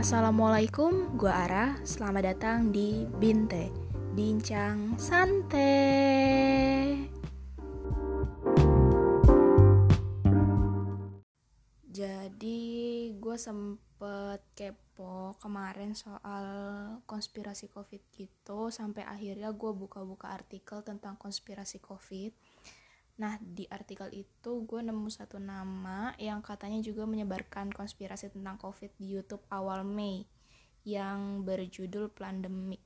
Assalamualaikum, gue Ara. Selamat datang di Binte, Bincang Santai. Jadi gue sempet kepo kemarin soal konspirasi covid gitu Sampai akhirnya gue buka-buka artikel tentang konspirasi covid Nah, di artikel itu gue nemu satu nama yang katanya juga menyebarkan konspirasi tentang COVID di YouTube awal Mei yang berjudul Pandemic.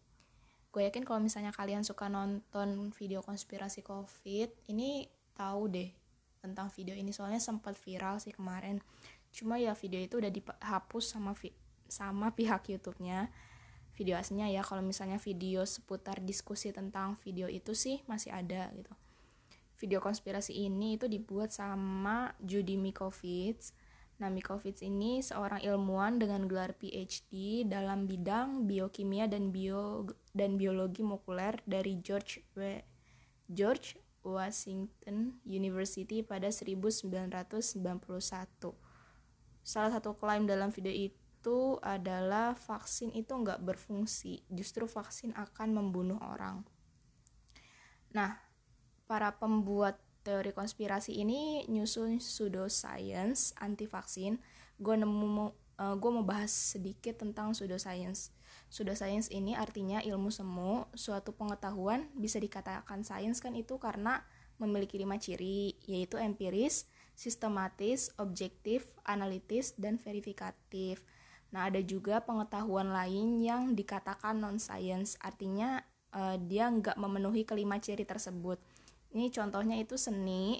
Gue yakin kalau misalnya kalian suka nonton video konspirasi COVID, ini tahu deh tentang video ini soalnya sempat viral sih kemarin. Cuma ya video itu udah dihapus sama sama pihak YouTube-nya. Video aslinya ya kalau misalnya video seputar diskusi tentang video itu sih masih ada gitu video konspirasi ini itu dibuat sama Judy Mikovits. Nah, Mikovits ini seorang ilmuwan dengan gelar PhD dalam bidang biokimia dan bio dan biologi molekuler dari George W. George Washington University pada 1991. Salah satu klaim dalam video itu adalah vaksin itu nggak berfungsi, justru vaksin akan membunuh orang. Nah, para pembuat teori konspirasi ini nyusun pseudoscience anti vaksin gue nemu uh, gue mau bahas sedikit tentang pseudoscience. Pseudoscience ini artinya ilmu semu suatu pengetahuan bisa dikatakan sains kan itu karena memiliki lima ciri yaitu empiris sistematis objektif analitis dan verifikatif. Nah ada juga pengetahuan lain yang dikatakan non science artinya uh, dia nggak memenuhi kelima ciri tersebut ini contohnya itu seni,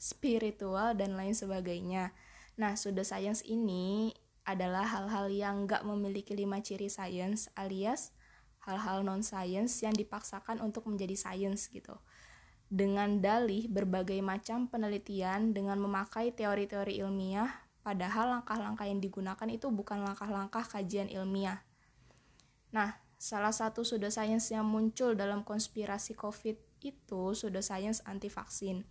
spiritual, dan lain sebagainya. Nah, pseudoscience ini adalah hal-hal yang nggak memiliki lima ciri sains alias hal-hal non-science yang dipaksakan untuk menjadi sains gitu. Dengan dalih berbagai macam penelitian dengan memakai teori-teori ilmiah, padahal langkah-langkah yang digunakan itu bukan langkah-langkah kajian ilmiah. Nah, salah satu pseudoscience yang muncul dalam konspirasi COVID itu sudah sains anti vaksin.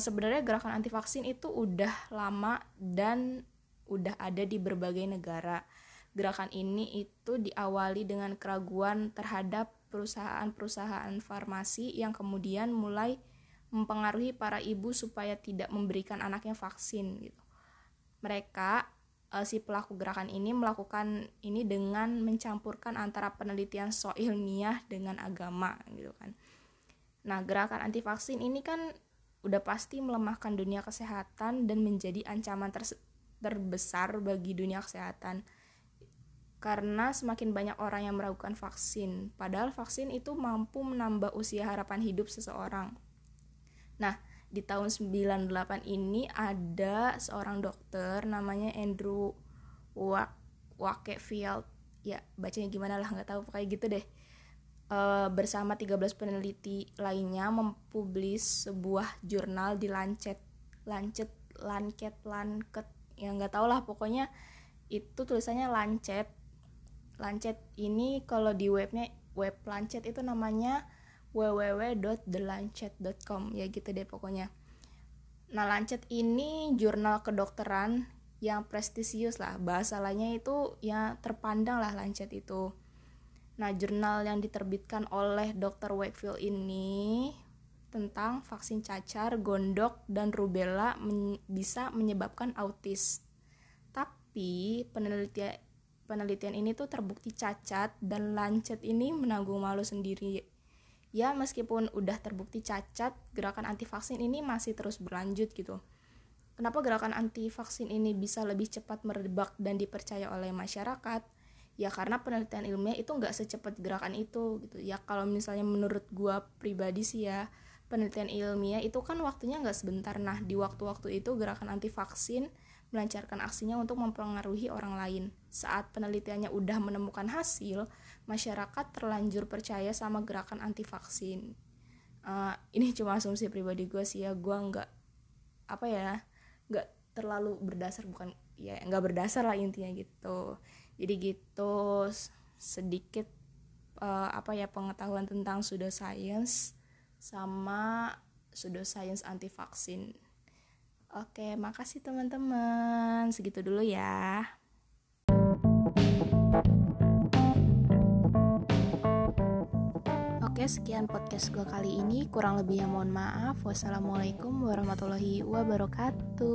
Sebenarnya gerakan anti vaksin itu udah lama dan udah ada di berbagai negara. Gerakan ini itu diawali dengan keraguan terhadap perusahaan-perusahaan farmasi yang kemudian mulai mempengaruhi para ibu supaya tidak memberikan anaknya vaksin gitu. Mereka uh, si pelaku gerakan ini melakukan ini dengan mencampurkan antara penelitian so ilmiah dengan agama gitu kan. Nah, gerakan anti vaksin ini kan udah pasti melemahkan dunia kesehatan dan menjadi ancaman ter terbesar bagi dunia kesehatan. Karena semakin banyak orang yang meragukan vaksin, padahal vaksin itu mampu menambah usia harapan hidup seseorang. Nah, di tahun 98 ini ada seorang dokter namanya Andrew Wakefield. Ya bacanya gimana lah nggak tahu pokoknya gitu deh. Uh, bersama 13 peneliti lainnya mempublis sebuah jurnal di Lancet Lancet Lancet Lancet. Yang nggak tau lah pokoknya itu tulisannya Lancet. Lancet ini kalau di webnya web Lancet itu namanya www.thelancet.com ya gitu deh pokoknya. Nah, Lancet ini jurnal kedokteran yang prestisius lah. Bahasa itu ya terpandang lah Lancet itu. Nah, jurnal yang diterbitkan oleh Dr. Wakefield ini tentang vaksin cacar, gondok, dan rubella men bisa menyebabkan autis. Tapi penelitian penelitian ini tuh terbukti cacat dan Lancet ini menanggung malu sendiri ya meskipun udah terbukti cacat gerakan anti vaksin ini masih terus berlanjut gitu. Kenapa gerakan anti vaksin ini bisa lebih cepat merebak dan dipercaya oleh masyarakat? Ya karena penelitian ilmiah itu nggak secepat gerakan itu gitu. Ya kalau misalnya menurut gua pribadi sih ya penelitian ilmiah itu kan waktunya nggak sebentar. Nah di waktu-waktu itu gerakan anti vaksin melancarkan aksinya untuk mempengaruhi orang lain. Saat penelitiannya udah menemukan hasil, masyarakat terlanjur percaya sama gerakan anti vaksin. Uh, ini cuma asumsi pribadi gue sih ya, gue nggak apa ya, nggak terlalu berdasar bukan ya nggak berdasar lah intinya gitu. Jadi gitu sedikit uh, apa ya pengetahuan tentang pseudoscience sama pseudoscience anti vaksin. Oke, makasih teman-teman. Segitu dulu ya. Oke, sekian podcast gue kali ini. Kurang lebihnya mohon maaf. Wassalamualaikum warahmatullahi wabarakatuh.